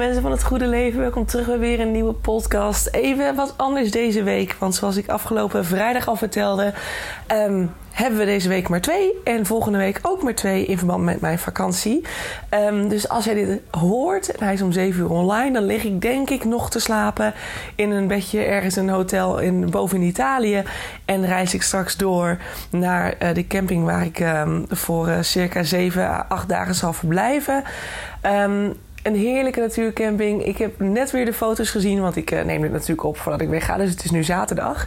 Mensen van het goede leven. Welkom terug bij weer een nieuwe podcast. Even wat anders deze week, want zoals ik afgelopen vrijdag al vertelde, ehm, hebben we deze week maar twee. En volgende week ook maar twee in verband met mijn vakantie. Ehm, dus als jij dit hoort en hij is om 7 uur online, dan lig ik denk ik nog te slapen in een bedje ergens in een hotel in, boven in Italië. En reis ik straks door naar uh, de camping waar ik um, voor uh, circa 7 à 8 dagen zal verblijven. Een heerlijke natuurcamping. Ik heb net weer de foto's gezien, want ik uh, neem dit natuurlijk op voordat ik wegga. Dus het is nu zaterdag.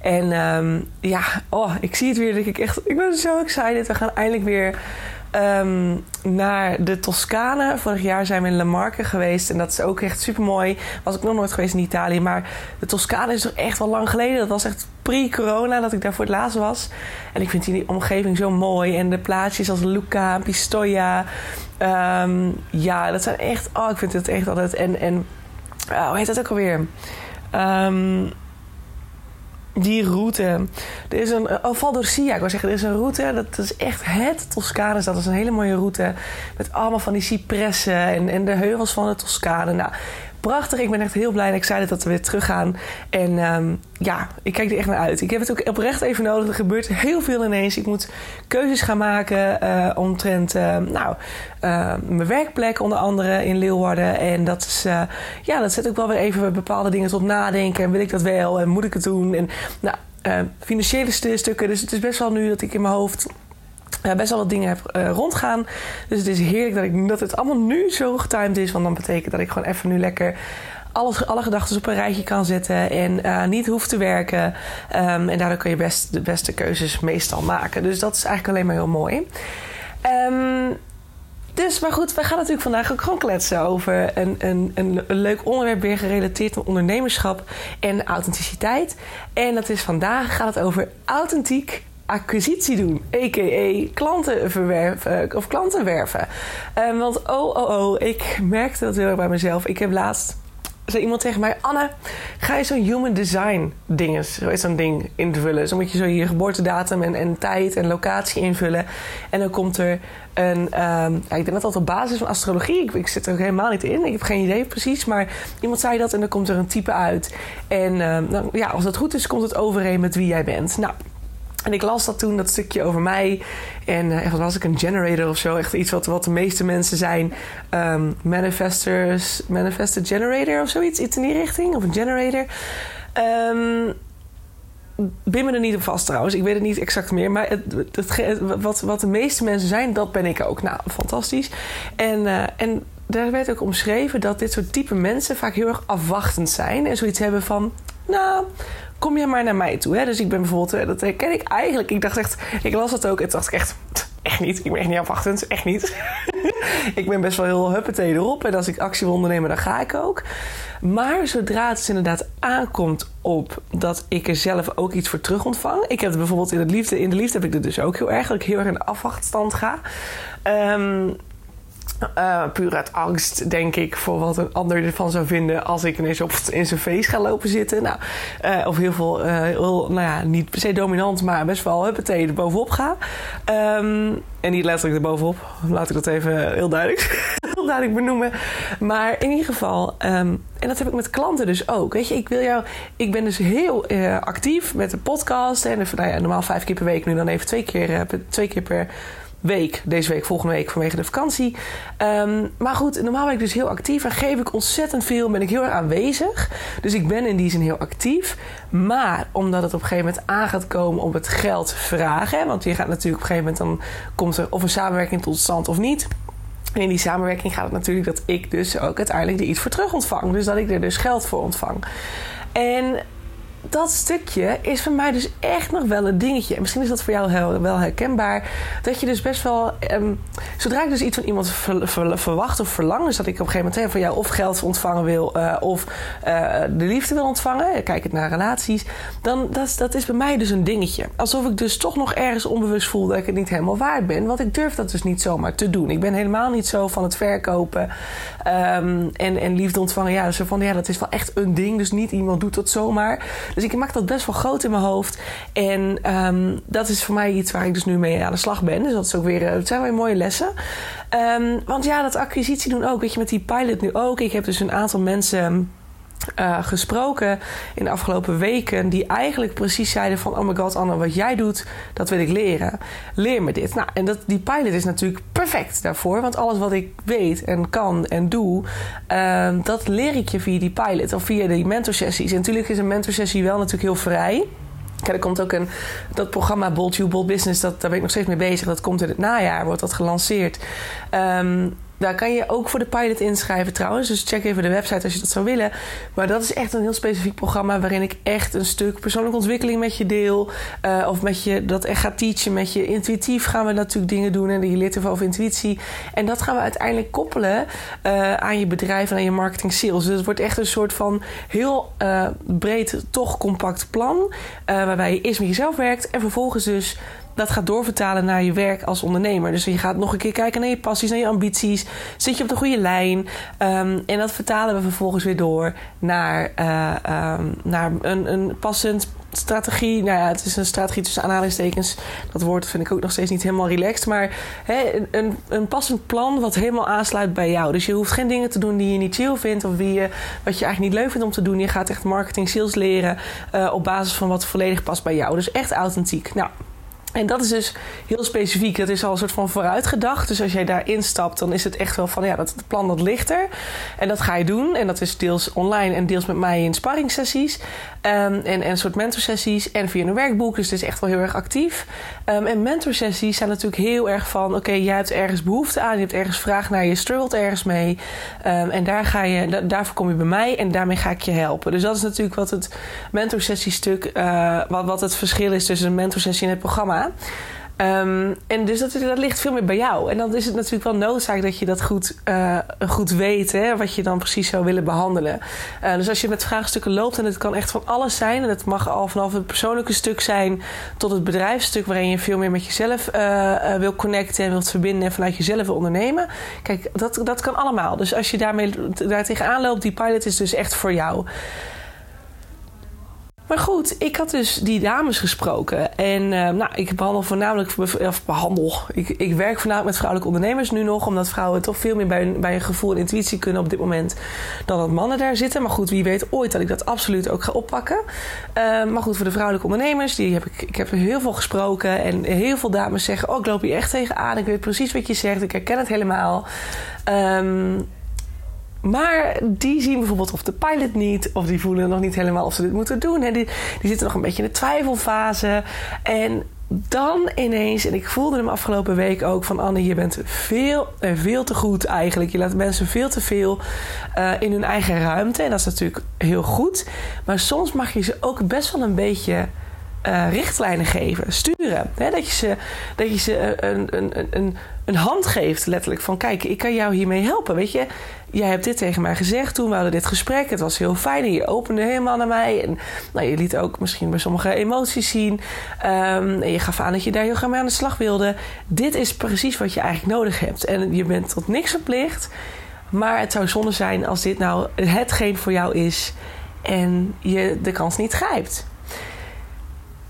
En um, ja, oh, ik zie het weer. Dat ik, echt, ik ben zo excited. We gaan eindelijk weer um, naar de Toscane. Vorig jaar zijn we in La Marca geweest. En dat is ook echt super mooi. Was ik nog nooit geweest in Italië. Maar de Toscane is toch echt wel lang geleden. Dat was echt pre-corona dat ik daar voor het laatst was. En ik vind die omgeving zo mooi. En de plaatsjes als Lucca, Pistoia. Um, ja, dat zijn echt... Oh, ik vind het echt altijd... En, en uh, hoe heet dat ook alweer? Um, die route. Er is een. Oh, Val d'Orcia, ik wil zeggen, er is een route. Dat is echt het Toscane. Dat is een hele mooie route. Met allemaal van die cipressen en, en de heuvels van de Toscane. Nou, prachtig. Ik ben echt heel blij en excited dat we weer terug gaan. En um, ja, ik kijk er echt naar uit. Ik heb het ook oprecht even nodig. Er gebeurt heel veel ineens. Ik moet keuzes gaan maken uh, omtrent uh, nou, uh, mijn werkplek onder andere in Leeuwarden. En dat, is, ja, dat zet ook wel weer even bepaalde dingen tot nadenken. En wil ik dat wel? En moet ik het doen? En nou, financiële stukken. Dus het is best wel nu dat ik in mijn hoofd best wel wat dingen heb uh, rondgaan. Dus het is heerlijk dat, ik, dat het allemaal nu zo getimed is. Want dan betekent dat ik gewoon even nu lekker alles, alle gedachten op een rijtje kan zetten. En uh, niet hoef te werken. Um, en daardoor kun je best de beste keuzes meestal maken. Dus dat is eigenlijk alleen maar heel mooi. Um, dus, maar goed, we gaan natuurlijk vandaag ook gewoon kletsen over een, een, een, een leuk onderwerp weer gerelateerd aan ondernemerschap en authenticiteit. En dat is vandaag gaat het over authentiek acquisitie doen, a.k.a. klanten verwerven of klanten werven. Um, want oh, oh, oh, ik merkte dat heel erg bij mezelf. Ik heb laatst zei iemand tegen mij: Anne, ga je zo'n human design dingen, zo is zo'n ding invullen. Zo moet je zo je geboortedatum en, en tijd en locatie invullen. En dan komt er een, ja, ik denk dat dat op basis van astrologie, ik, zit er helemaal niet in, ik heb geen idee precies, maar iemand zei dat en dan komt er een type uit. En um, dan, ja, als het goed is, komt het overeen met wie jij bent. Nou. En ik las dat toen, dat stukje over mij. En uh, was ik, een generator of zo. Echt iets wat, wat de meeste mensen zijn. Um, manifestors, manifested generator of zoiets. Iets in die richting. Of een generator. Um, me er niet op vast trouwens. Ik weet het niet exact meer. Maar het, wat, wat de meeste mensen zijn, dat ben ik ook. Nou, fantastisch. En, uh, en daar werd ook omschreven dat dit soort type mensen vaak heel erg afwachtend zijn. En zoiets hebben van, nou, kom je maar naar mij toe. Hè? Dus ik ben bijvoorbeeld, eh, dat ken ik eigenlijk. Ik dacht echt, ik las het ook en dacht ik echt, echt niet. Ik ben echt niet afwachtend, echt niet. ik ben best wel heel huppatee erop. En als ik actie wil ondernemen, dan ga ik ook. Maar zodra het dus inderdaad aankomt op dat ik er zelf ook iets voor terug ontvang. Ik heb het bijvoorbeeld in, het liefde, in de liefde heb ik dit dus ook heel erg. Dat ik heel erg in de afwachtstand ga. Um, uh, puur uit angst, denk ik, voor wat een ander ervan zou vinden als ik ineens op in zijn feest ga lopen zitten. Nou, uh, of heel veel, uh, heel, nou ja, niet per se dominant, maar best wel huppatee er bovenop ga. Um, en niet letterlijk er bovenop, laat ik dat even heel duidelijk, duidelijk benoemen. Maar in ieder geval, um, en dat heb ik met klanten dus ook. Weet je, ik wil jou, ik ben dus heel actief met de podcast en nou ja, normaal vijf keer per week, nu dan even twee keer, twee keer per week, deze week, volgende week vanwege de vakantie. Um, maar goed, normaal ben ik dus heel actief en geef ik ontzettend veel, ben ik heel erg aanwezig. Dus ik ben in die zin heel actief. Maar omdat het op een gegeven moment aan gaat komen om het geld vragen, want je gaat natuurlijk op een gegeven moment dan komt er of een samenwerking tot stand of niet. En in die samenwerking gaat het natuurlijk dat ik dus ook uiteindelijk er iets voor terug ontvang. Dus dat ik er dus geld voor ontvang. En dat stukje is voor mij dus echt nog wel een dingetje. En misschien is dat voor jou wel herkenbaar. Dat je dus best wel. Um, zodra ik dus iets van iemand verwacht of verlang, dus dat ik op een gegeven moment van jou of geld ontvangen wil uh, of uh, de liefde wil ontvangen, kijk het naar relaties, dan dat, dat is bij mij dus een dingetje. Alsof ik dus toch nog ergens onbewust voel dat ik het niet helemaal waard ben. Want ik durf dat dus niet zomaar te doen. Ik ben helemaal niet zo van het verkopen um, en, en liefde ontvangen. Ja, dus van ja, dat is wel echt een ding. Dus niet iemand doet dat zomaar. Dus ik maak dat best wel groot in mijn hoofd. En um, dat is voor mij iets waar ik dus nu mee aan de slag ben. Dus dat, is ook weer, het zijn weer mooie lessen. Um, want ja, dat acquisitie doen ook. Weet je, met die pilot nu ook. Ik heb dus een aantal mensen uh, gesproken in de afgelopen weken. Die eigenlijk precies zeiden van... Oh my god, Anne, wat jij doet, dat wil ik leren. Leer me dit. Nou, en dat, die pilot is natuurlijk perfect daarvoor. Want alles wat ik weet en kan en doe... Uh, dat leer ik je via die pilot of via die mentorsessies. En natuurlijk is een mentorsessie wel natuurlijk heel vrij... Er komt ook een, dat programma Bold You, Bold Business, dat, daar ben ik nog steeds mee bezig. Dat komt in het najaar, wordt dat gelanceerd. Um, daar kan je ook voor de pilot inschrijven trouwens. Dus check even de website als je dat zou willen. Maar dat is echt een heel specifiek programma waarin ik echt een stuk persoonlijke ontwikkeling met je deel. Uh, of met je dat echt gaat teachen met je. Intuïtief gaan we natuurlijk dingen doen en je leert even over intuïtie. En dat gaan we uiteindelijk koppelen uh, aan je bedrijf en aan je marketing sales. Dus het wordt echt een soort van heel uh, breed, toch compact plan. waarbij je eerst met jezelf werkt en vervolgens dus dat gaat doorvertalen naar je werk als ondernemer. Dus je gaat nog een keer kijken naar je passies, naar je ambities. Zit je op de goede lijn? Um, en dat vertalen we vervolgens weer door naar, uh, um, naar een, een passend strategie. Nou ja, het is een strategie tussen aanhalingstekens. Dat woord vind ik ook nog steeds niet helemaal relaxed. Maar hè, een, een passend plan wat helemaal aansluit bij jou. Dus je hoeft geen dingen te doen die je niet chill vindt. Of die je, wat je eigenlijk niet leuk vindt om te doen. Je gaat echt marketing, sales leren. Uh, op basis van wat volledig past bij jou. Dus echt authentiek. Nou. En dat is dus heel specifiek. Dat is al een soort van vooruitgedacht. Dus als jij daar instapt, dan is het echt wel van ja, dat plan dat ligt er. En dat ga je doen. En dat is deels online en deels met mij in sparringssessies. Um, en, en een soort mentorsessies. En via een werkboek. Dus het is echt wel heel erg actief. Um, en mentorsessies zijn natuurlijk heel erg van: oké, jij hebt ergens behoefte aan. Je hebt ergens vraag naar. Je struggelt ergens mee. Um, en daar ga je, daarvoor kom je bij mij. En daarmee ga ik je helpen. Dus dat is natuurlijk wat het mentorsessiestuk. Uh, wat, wat het verschil is tussen een mentorsessie en het programma. Um, en dus dat, ligt veel meer bij jou. En dan is het natuurlijk wel noodzaak dat je dat goed, uh, goed weet, hè, wat je dan precies zou willen behandelen. Uh, dus als je met vraagstukken loopt, en het kan echt van alles zijn, en het mag al vanaf het persoonlijke stuk zijn tot het bedrijfsstuk, waarin je veel meer met jezelf uh, wil connecten en wilt verbinden en vanuit jezelf wil ondernemen. Kijk, dat, dat kan allemaal. Dus als je daarmee daar tegenaan loopt, die pilot is dus echt voor jou. Maar goed, ik had dus die dames gesproken. En uh, nou, ik behandel voornamelijk, of behandel, ik, ik werk voornamelijk met vrouwelijke ondernemers nu nog. Omdat vrouwen toch veel meer bij hun, bij gevoel en intuïtie kunnen op dit moment dan dat mannen daar zitten. Maar goed, wie weet ooit dat ik dat absoluut ook ga oppakken. Uh, maar goed, voor de vrouwelijke ondernemers, die heb ik, ik heb heel veel gesproken. En heel veel dames zeggen, oh ik loop hier echt tegenaan. Ik weet precies wat je zegt, ik herken het helemaal. Um, maar die zien bijvoorbeeld of de pilot niet, of die voelen nog niet helemaal of ze dit moeten doen. Die, die zitten nog een beetje in de twijfelfase. En dan ineens, en ik voelde hem afgelopen week ook van Anne, je bent veel en veel te goed eigenlijk. Je laat mensen veel te veel uh, in hun eigen ruimte. En dat is natuurlijk heel goed. Maar soms mag je ze ook best wel een beetje uh, richtlijnen geven, sturen. Dat je ze, dat je ze een, een, een, een hand geeft, letterlijk. Van kijk, ik kan jou hiermee helpen. Weet je, jij hebt dit tegen mij gezegd toen we hadden dit gesprek. Het was heel fijn en je opende helemaal naar mij. En nou, je liet ook misschien bij sommige emoties zien. Um, en je gaf aan dat je daar heel graag mee aan de slag wilde. Dit is precies wat je eigenlijk nodig hebt. En je bent tot niks verplicht. Maar het zou zonde zijn als dit nou hetgeen voor jou is en je de kans niet grijpt.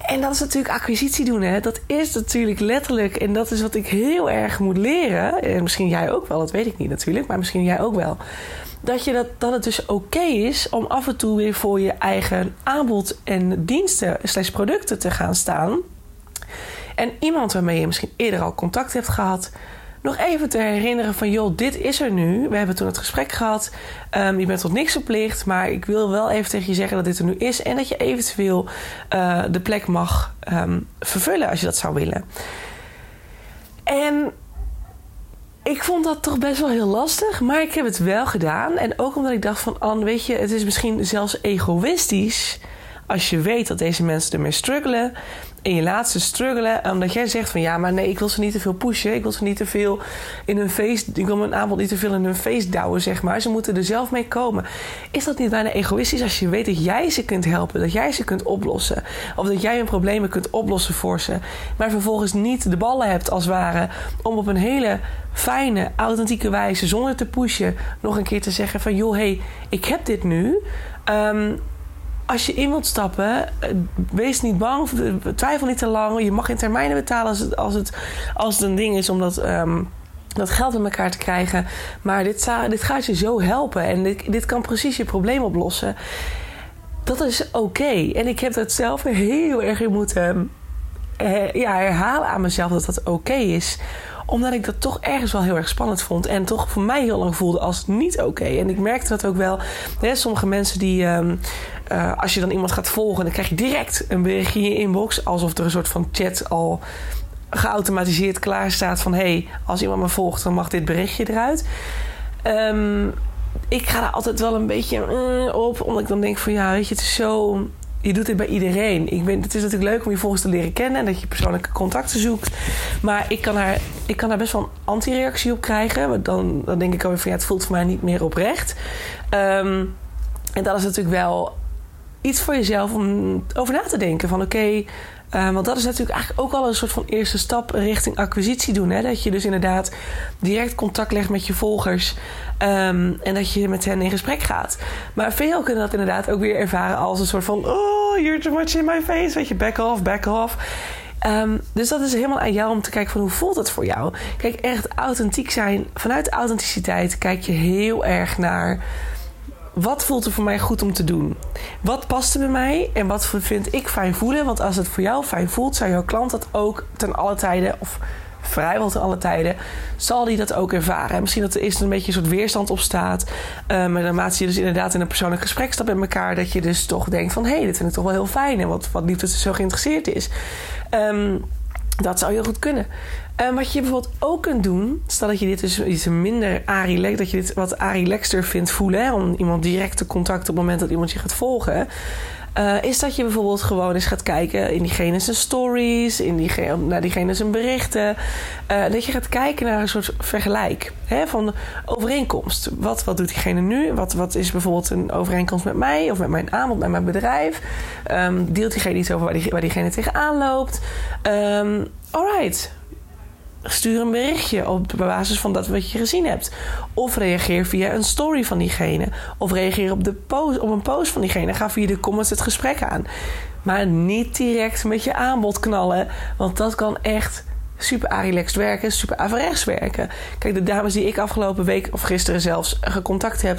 En dat is natuurlijk acquisitie doen. Hè? Dat is natuurlijk letterlijk. En dat is wat ik heel erg moet leren. En misschien jij ook wel, dat weet ik niet natuurlijk. Maar misschien jij ook wel. Dat, je dat, dat het dus oké is om af en toe weer voor je eigen aanbod en diensten slash producten te gaan staan. En iemand waarmee je misschien eerder al contact hebt gehad nog even te herinneren van... joh, dit is er nu. We hebben toen het gesprek gehad. Um, je bent tot niks verplicht. Maar ik wil wel even tegen je zeggen dat dit er nu is... en dat je eventueel uh, de plek mag um, vervullen als je dat zou willen. En ik vond dat toch best wel heel lastig, maar ik heb het wel gedaan. En ook omdat ik dacht van, Anne, weet je, het is misschien zelfs egoïstisch als je weet dat deze mensen ermee struggelen in je laatste struggelen. Omdat jij zegt van ja, maar nee, ik wil ze niet te veel pushen. Ik wil ze niet te veel in hun feest. Ik wil mijn aanbod niet te veel in hun feest douwen, zeg maar. Ze moeten er zelf mee komen. Is dat niet bijna egoïstisch als je weet dat jij ze kunt helpen, dat jij ze kunt oplossen? Of dat jij hun problemen kunt oplossen voor ze. Maar vervolgens niet de ballen hebt als ware om op een hele fijne, authentieke wijze, zonder te pushen, nog een keer te zeggen van joh, hey, ik heb dit nu. Um, als je in wilt stappen, eh, wees niet bang. Twijfel niet te lang. Je mag in termijnen betalen als het, als het, als het een ding is om dat, ehm, dat geld in elkaar te krijgen. Maar dit, dit gaat je zo helpen. En dit, kan precies je probleem oplossen. Dat is oké. En ik heb dat zelf heel erg in moeten uh, ja, herhalen aan mezelf dat dat oké is omdat ik dat toch ergens wel heel erg spannend vond. En toch voor mij heel lang voelde als niet oké. En ik merkte dat ook wel. Hè, sommige mensen die. Um, uh, als je dan iemand gaat volgen, dan krijg je direct een berichtje in je inbox. Alsof er een soort van chat al geautomatiseerd klaar staat van... hé, hey, als iemand me volgt, dan mag dit berichtje eruit. Um, ik ga daar altijd wel een beetje uh, op. Omdat ik dan denk van ja, weet je, het is zo je doet dit bij iedereen. Ik ben, het is natuurlijk leuk om je volgens te leren kennen en dat je persoonlijke contacten zoekt. Maar ik kan daar, ik kan daar best wel een anti-reactie op krijgen. Dan, dan denk ik alweer van ja, het voelt voor mij niet meer oprecht. Um, en dat is natuurlijk wel iets voor jezelf om over na te denken. Van oké, uh, want dat is natuurlijk eigenlijk ook al een soort van eerste stap richting acquisitie doen. Hè? Dat je dus inderdaad direct contact legt met je volgers. Um, en dat je met hen in gesprek gaat. Maar veel kunnen dat inderdaad ook weer ervaren als een soort van... Oh, you're too much in my face. Weet je, back off, back off. Um, dus dat is helemaal aan jou om te kijken van hoe voelt het voor jou. Kijk, echt authentiek zijn. Vanuit authenticiteit kijk je heel erg naar wat voelt er voor mij goed om te doen? Wat past er bij mij en wat vind ik fijn voelen? Want als het voor jou fijn voelt, zou jouw klant dat ook ten alle tijden, of vrijwel ten alle tijden, zal die dat ook ervaren. misschien dat er eerst een beetje een soort weerstand op staat. Uh, maar naarmate je dus inderdaad in een persoonlijk gesprek stapt met elkaar, dat je dus toch denkt van hé, hey, dit vind ik toch wel heel fijn en wat, wat lief dat ze zo geïnteresseerd is. Um, dat zou heel goed kunnen. Uh, wat je bijvoorbeeld ook kunt doen, stel dat je dit dus iets minder dat je dit wat arilexter vindt voelen, hè, om iemand direct te contacten op het moment dat iemand je gaat volgen. Uh, is dat je bijvoorbeeld gewoon eens gaat kijken in diegene zijn stories, in diegene, naar diegene zijn berichten. Uh, dat je gaat kijken naar een soort vergelijk hè, van overeenkomst. Wat, wat doet diegene nu? Wat, wat is bijvoorbeeld een overeenkomst met mij of met mijn aanbod, met mijn bedrijf? Um, deelt diegene iets over waar, die, waar diegene tegenaan loopt? Um, alright, stuur een berichtje op basis van dat wat je gezien hebt. Of reageer via een story van diegene. Of reageer op, de post, op een post van diegene. Ga via de comments het gesprek aan. Maar niet direct met je aanbod knallen. Want dat kan echt super arilex werken, super averechts werken. Kijk, de dames die ik afgelopen week of gisteren zelfs gecontact heb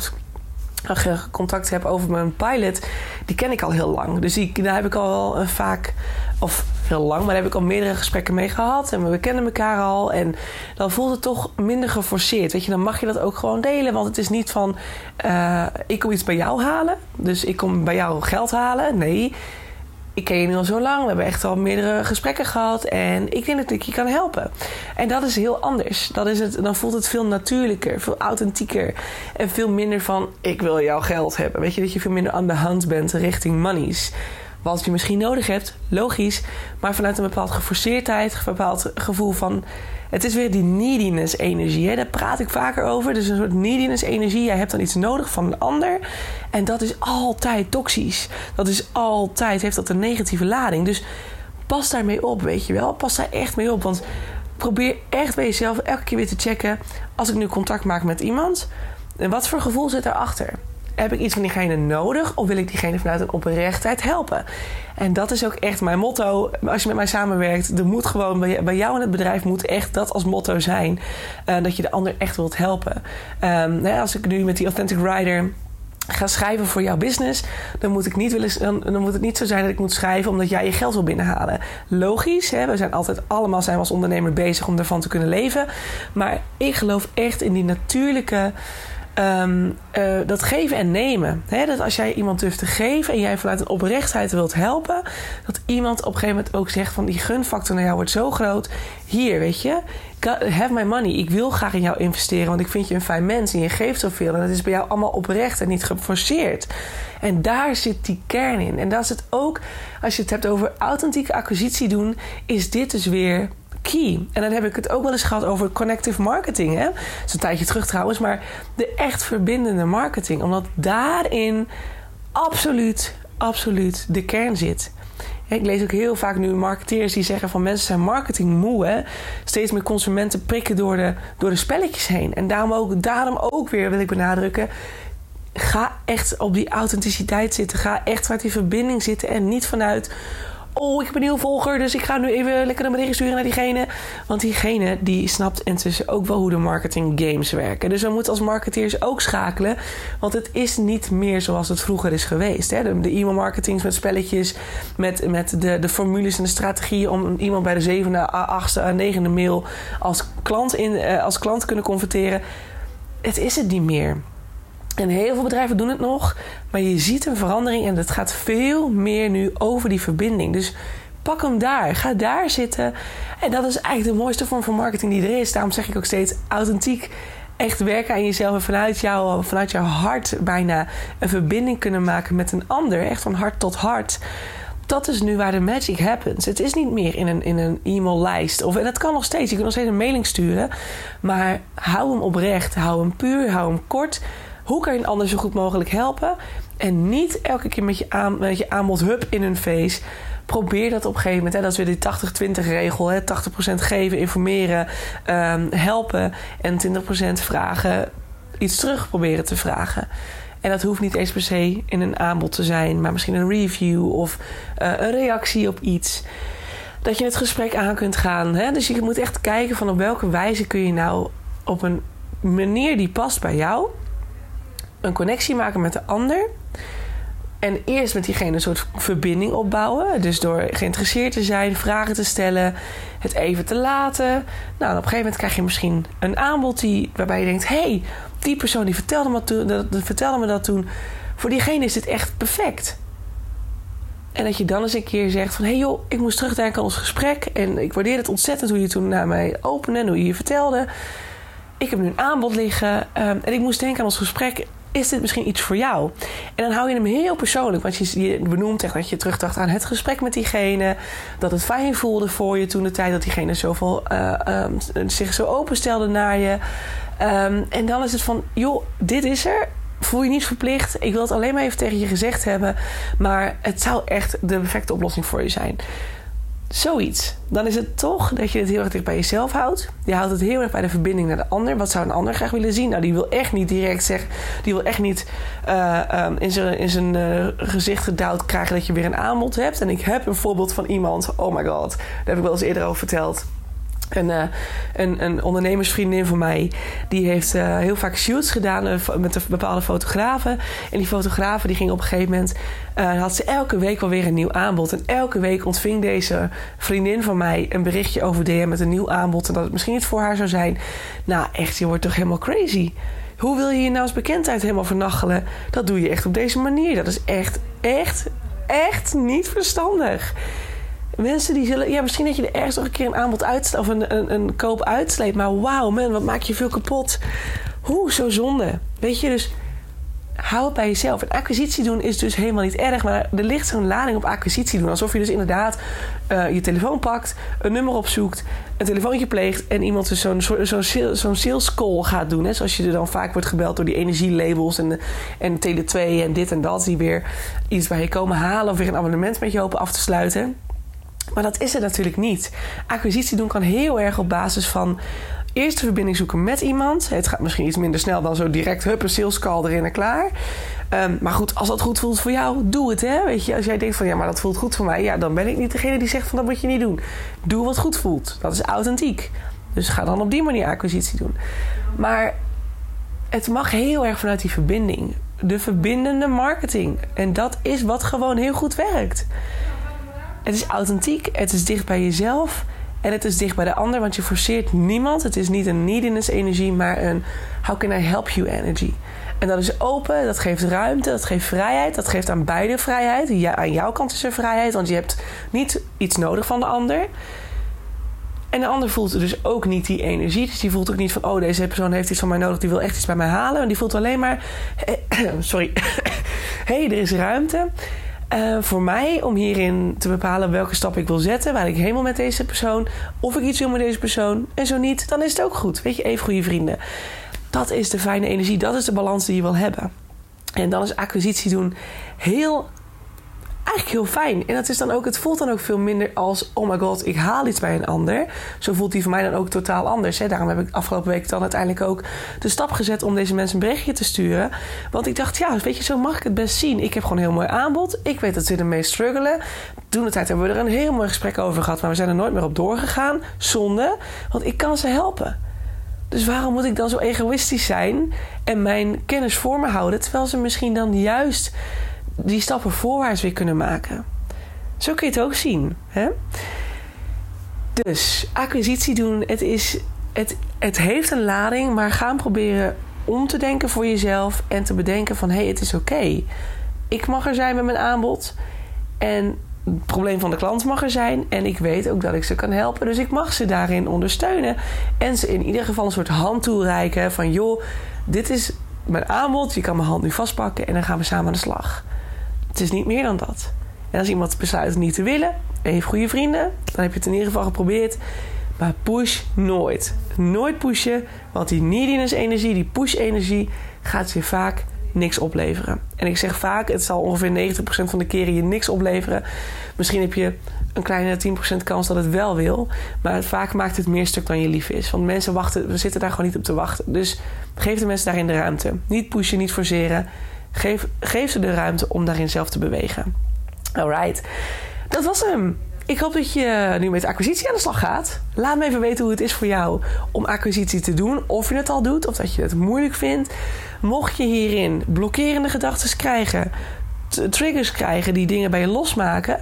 contact heb over mijn pilot, die ken ik al heel lang. Dus die, daar heb ik al wel uh, vaak, of heel lang, maar daar heb ik al meerdere gesprekken mee gehad. En we kennen elkaar al. En dan voelt het toch minder geforceerd. Weet je, dan mag je dat ook gewoon delen. Want het is niet van, uh, ik kom iets bij jou halen. Dus ik kom bij jou geld halen. Nee ik ken je nu al zo lang. We hebben echt al meerdere gesprekken gehad. En ik denk dat ik je kan helpen. En dat is heel anders. Dat is het, dan voelt het veel natuurlijker, veel authentieker. En veel minder van: ik wil jouw geld hebben. Weet je, dat je veel minder aan de hand bent richting monies. Wat je misschien nodig hebt, logisch. Maar vanuit een bepaald geforceerdheid, een bepaald gevoel van het is weer die neediness-energie. Daar praat ik vaker over. Dus een soort neediness-energie. Jij hebt dan iets nodig van een ander. En dat is altijd toxisch. Dat is altijd, heeft dat een negatieve lading. Dus pas daarmee op, weet je wel. Pas daar echt mee op. Want probeer echt bij jezelf elke keer weer te checken. Als ik nu contact maak met iemand. Wat voor gevoel zit erachter? Heb ik iets van diegene nodig of wil ik diegene vanuit een oprechtheid helpen? En dat is ook echt mijn motto. Als je met mij samenwerkt, er moet gewoon bij jou in het bedrijf moet echt dat als motto zijn. Uh, dat je de ander echt wilt helpen. Um, als ik nu met die Authentic Rider ga schrijven voor jouw business, dan moet, ik niet willen, dan, moet het niet zo zijn dat ik moet schrijven omdat jij je geld wil binnenhalen. Logisch, hè? we zijn altijd allemaal zijn als ondernemer bezig om ervan te kunnen leven. Maar ik geloof echt in die natuurlijke ehm, eh, dat geven en nemen. Dat als jij iemand durft te geven en jij vanuit een oprechtheid wilt helpen, dat iemand op een gegeven moment ook zegt van die gunfactor naar jou wordt zo groot. Hier, weet je, have my money. Ik wil graag in jou investeren, want ik vind je een fijn mens en je geeft zoveel. En dat is bij jou allemaal oprecht en niet geforceerd. En daar zit die kern in. En dat is het ook, als je het hebt over authentieke acquisitie doen, is dit dus weer key. En dan heb ik het ook wel eens gehad over connective marketing. Hè? Dat is een tijdje terug trouwens. Maar de echt verbindende marketing. Omdat daarin absoluut, absoluut de kern zit. Ik lees ook heel vaak nu marketeers die zeggen van mensen zijn marketing moe. Hè? Steeds meer consumenten prikken door de, door de spelletjes heen. En daarom ook, daarom ook weer wil ik benadrukken. Ga echt op die authenticiteit zitten. Ga echt vanuit die verbinding zitten. En niet vanuit oh, ik heb een nieuwe volger, dus ik ga nu even lekker een bericht sturen naar diegene. Want diegene die snapt intussen ook wel hoe de marketing games werken. Dus we moeten als marketeers ook schakelen, want het is niet meer zoals het vroeger is geweest. Hè? De, e-mail met spelletjes, met, met de, de formules en de strategieën om iemand bij de zevende, achtste, negende mail als klant, in, eh, als klant kunnen converteren. Het is het niet meer. En heel veel bedrijven doen het nog, maar je ziet een verandering en het gaat veel meer nu over die verbinding. Dus pak hem daar, ga daar zitten. En dat is eigenlijk de mooiste vorm van marketing die er is. Daarom zeg ik ook steeds authentiek. Echt werken aan jezelf en vanuit, jou, vanuit jouw hart bijna een verbinding kunnen maken met een ander. Echt van hart tot hart dat is nu waar de magic happens. Het is niet meer in een, in een e-maillijst. Of, en dat kan nog steeds. Je kunt nog steeds een mailing sturen. Maar hou hem oprecht. Hou hem puur. Hou hem kort. Hoe kan je een ander zo goed mogelijk helpen? En niet elke keer met je, aan, met je aanbod hup in hun face. Probeer dat op een gegeven moment. Hè, dat is weer die 80-20 regel. Hè, 80% geven, informeren, um, helpen. En 20% vragen, iets terug proberen te vragen. En dat hoeft niet eens per se in een aanbod te zijn. Maar misschien een review of uh, een reactie op iets dat je het gesprek aan kunt gaan. Hè? Dus je moet echt kijken van op welke wijze kun je nou op een manier die past bij jou een connectie maken met de ander. En eerst met diegene een soort verbinding opbouwen. Dus door geïnteresseerd te zijn, vragen te stellen, het even te laten. Nou, op een gegeven moment krijg je misschien een aanbod die, waarbij je denkt: hé, hey, die persoon die vertelde me, dat, me dat toen. Voor diegene is dit echt perfect. En dat je dan eens een keer zegt van... hé hey joh, ik moest terugdenken aan ons gesprek... en ik waardeer het ontzettend hoe je toen naar mij opende... en hoe je je vertelde. Ik heb nu een aanbod liggen... Ehm, en ik moest denken aan ons gesprek is dit misschien iets voor jou? En dan hou je hem heel persoonlijk. Want je, benoemt echt dat je terugdacht aan het gesprek met diegene. Dat het fijn voelde voor je toen de tijd dat diegene zoveel, uh, zich zo openstelde naar je. Ehm, en dan is het van, joh, dit is er voel je niet verplicht. Ik wil het alleen maar even tegen je gezegd hebben. Maar het zou echt de perfecte oplossing voor je zijn zoiets. Dan is het toch dat je het heel erg dicht bij jezelf houdt. Je houdt het heel erg bij de verbinding naar de ander. Wat zou een ander graag willen zien? Nou, die wil echt niet direct zeggen. Die wil echt niet uh, um, in zijn, in zijn uh, gezicht gedouwd krijgen dat je weer een aanbod hebt. En ik heb een voorbeeld van iemand. Oh my god, daar heb ik wel eens eerder over verteld. Een, uh, een, een, ondernemersvriendin van mij, die heeft uh, heel vaak shoots gedaan uh, met bepaalde fotografen. En die fotografen die ging op een gegeven moment, had ze elke week wel weer een nieuw aanbod. En elke week ontving deze vriendin van mij een berichtje over DM met een nieuw aanbod. En dat het misschien niet voor haar zou zijn. Nou echt, je wordt toch helemaal crazy. Hoe wil je je nou als bekendheid helemaal vernachelen? Dat doe je echt op deze manier. Dat is echt, echt, echt niet verstandig. Mensen die zullen... Ja, misschien dat je er ergens nog een keer een aanbod uit... of een, een, een koop uitsleept. Maar wauw, man, wat maak je veel kapot. Hoe, zo zonde. Weet je, dus hou het bij jezelf. En acquisitie doen is dus helemaal niet erg. Maar er ligt zo'n lading op acquisitie doen. Alsof je dus inderdaad uh, je telefoon pakt, een nummer opzoekt, een telefoontje pleegt en iemand dus zo'n zo'n sales call gaat doen. Hè? Zoals je er dan vaak wordt gebeld door die energielabels en, en Tele2 en dit en dat. Die weer iets bij je komen halen of weer een abonnement met je hopen af te sluiten. Maar dat is het natuurlijk niet. Acquisitie doen kan heel erg op basis van eerst de verbinding zoeken met iemand. Het gaat misschien iets minder snel dan zo direct hup, een sales call erin en klaar. Um, maar goed, als dat goed voelt voor jou, doe het. Hè? Weet je, als jij denkt van ja, maar dat voelt goed voor mij, ja, dan ben ik niet degene die zegt van dat moet je niet doen. Doe wat goed voelt. Dat is authentiek. Dus ga dan op die manier acquisitie doen. Maar het mag heel erg vanuit die verbinding. De verbindende marketing. En dat is wat gewoon heel goed werkt. Het is authentiek, het is dicht bij jezelf En het is dicht bij de ander, want je forceert niemand. Het is niet een neediness energie, maar een how can I help you energy. En dat is open, dat geeft ruimte, dat geeft vrijheid. Dat geeft aan beide vrijheid. Ja, aan jouw kant is er vrijheid, want je hebt niet iets nodig van de ander. En de ander voelt dus ook niet die energie. Dus die voelt ook niet van, oh, deze persoon heeft iets van mij nodig, die wil echt iets bij mij halen. En die voelt alleen maar, sorry, hé, hey, er is ruimte. Uh, voor mij om hierin te bepalen welke stap ik wil zetten, waar ik helemaal met deze persoon, of ik iets wil met deze persoon. En zo niet, dan is het ook goed. Weet je, even goede vrienden. Dat is de fijne energie, dat is de balans die je wil hebben. En dan is acquisitie doen heel eigenlijk heel fijn. En dat is dan ook, het voelt dan ook veel minder als: oh my god, ik haal iets bij een ander. Zo voelt die voor mij dan ook totaal anders. Hè. Daarom heb ik afgelopen week dan uiteindelijk ook de stap gezet om deze mensen een berichtje te sturen. Want ik dacht, ja, weet je, zo mag ik het best zien. Ik heb gewoon een heel mooi aanbod. Ik weet dat ze ermee struggelen. Toen de tijd hebben we er een heel mooi gesprek over gehad, maar we zijn er nooit meer op doorgegaan. Zonde, want ik kan ze helpen. Dus waarom moet ik dan zo egoïstisch zijn en mijn kennis voor me houden, terwijl ze misschien dan juist die stappen voorwaarts weer kunnen maken. Zo kun je het ook zien. Hè? Dus acquisitie doen, het, is, het, het heeft een lading, maar gaan proberen om te denken voor jezelf en te bedenken van hé, hey, het is oké. Ik mag er zijn met mijn aanbod en het probleem van de klant mag er zijn en ik weet ook dat ik ze kan helpen, dus ik mag ze daarin ondersteunen en ze in ieder geval een soort hand toereiken van joh, dit is mijn aanbod, je kan mijn hand nu vastpakken en dan gaan we samen aan de slag. Het is niet meer dan dat. En als iemand besluit het niet te willen en heeft goede vrienden, dan heb je het in ieder geval geprobeerd. Maar push nooit. Nooit pushen, want die neediness energie, die push energie, gaat je vaak niks opleveren. En ik zeg vaak, het zal ongeveer 90% van de keren je niks opleveren. Misschien heb je een kleine 10% kans dat het wel wil. Maar vaak maakt het meer stuk dan je lief is. Want mensen wachten, we zitten daar gewoon niet op te wachten. Dus geef de mensen daarin de ruimte. Niet pushen, niet forceren. Geef, geef ze de ruimte om daarin zelf te bewegen. Alright, dat was hem. Ik hoop dat je nu met acquisitie aan de slag gaat. Laat me even weten hoe het is voor jou om acquisitie te doen. Of je het al doet of dat je het moeilijk vindt. Mocht je hierin blokkerende gedachten krijgen, triggers krijgen die dingen bij je losmaken,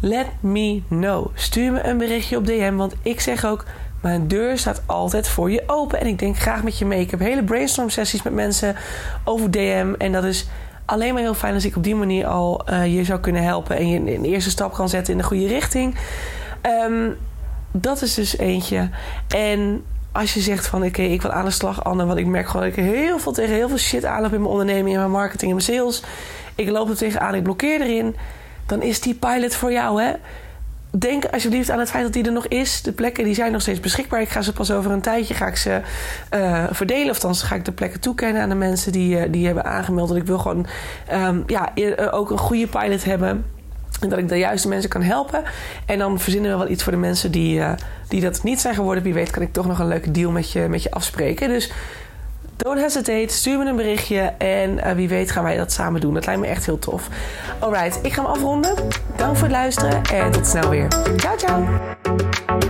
let me know. Stuur me een berichtje op DM, want ik zeg ook mijn deur staat altijd voor je open. En ik denk graag met je mee. Ik heb hele brainstorm sessies met mensen over DM. En dat is alleen maar heel fijn als ik op die manier al uh, je zou kunnen helpen. En je een eerste stap kan zetten in de goede richting. Um, dat is dus eentje. En als je zegt van oké, ik wil aan de slag, Anne. Want ik merk gewoon dat ik heel veel tegen heel veel shit aanloop in mijn onderneming, in mijn marketing, in mijn sales. Ik loop er tegenaan, ik blokkeer erin. Dan is die pilot voor jou, hè denk alsjeblieft aan het feit dat die er nog is. De plekken die zijn nog steeds beschikbaar. Ik ga ze pas over een tijdje ga ik ze, uh, verdelen. Of dan ga ik de plekken toekennen aan de mensen die, uh, die hebben aangemeld. Dat ik wil gewoon um, ja, ook een goede pilot hebben. En dat ik de juiste mensen kan helpen. En dan verzinnen we wel iets voor de mensen die, die dat niet zijn geworden. Wie weet kan ik toch nog een leuke deal met je, met je afspreken. Dus Don't hesitate, stuur me een berichtje en uh, wie weet gaan wij dat samen doen. Dat lijkt me echt heel tof. Alright, ik ga hem afronden. Dank voor het luisteren en tot snel weer. Ciao, ciao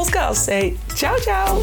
podcast. say ciao, ciao.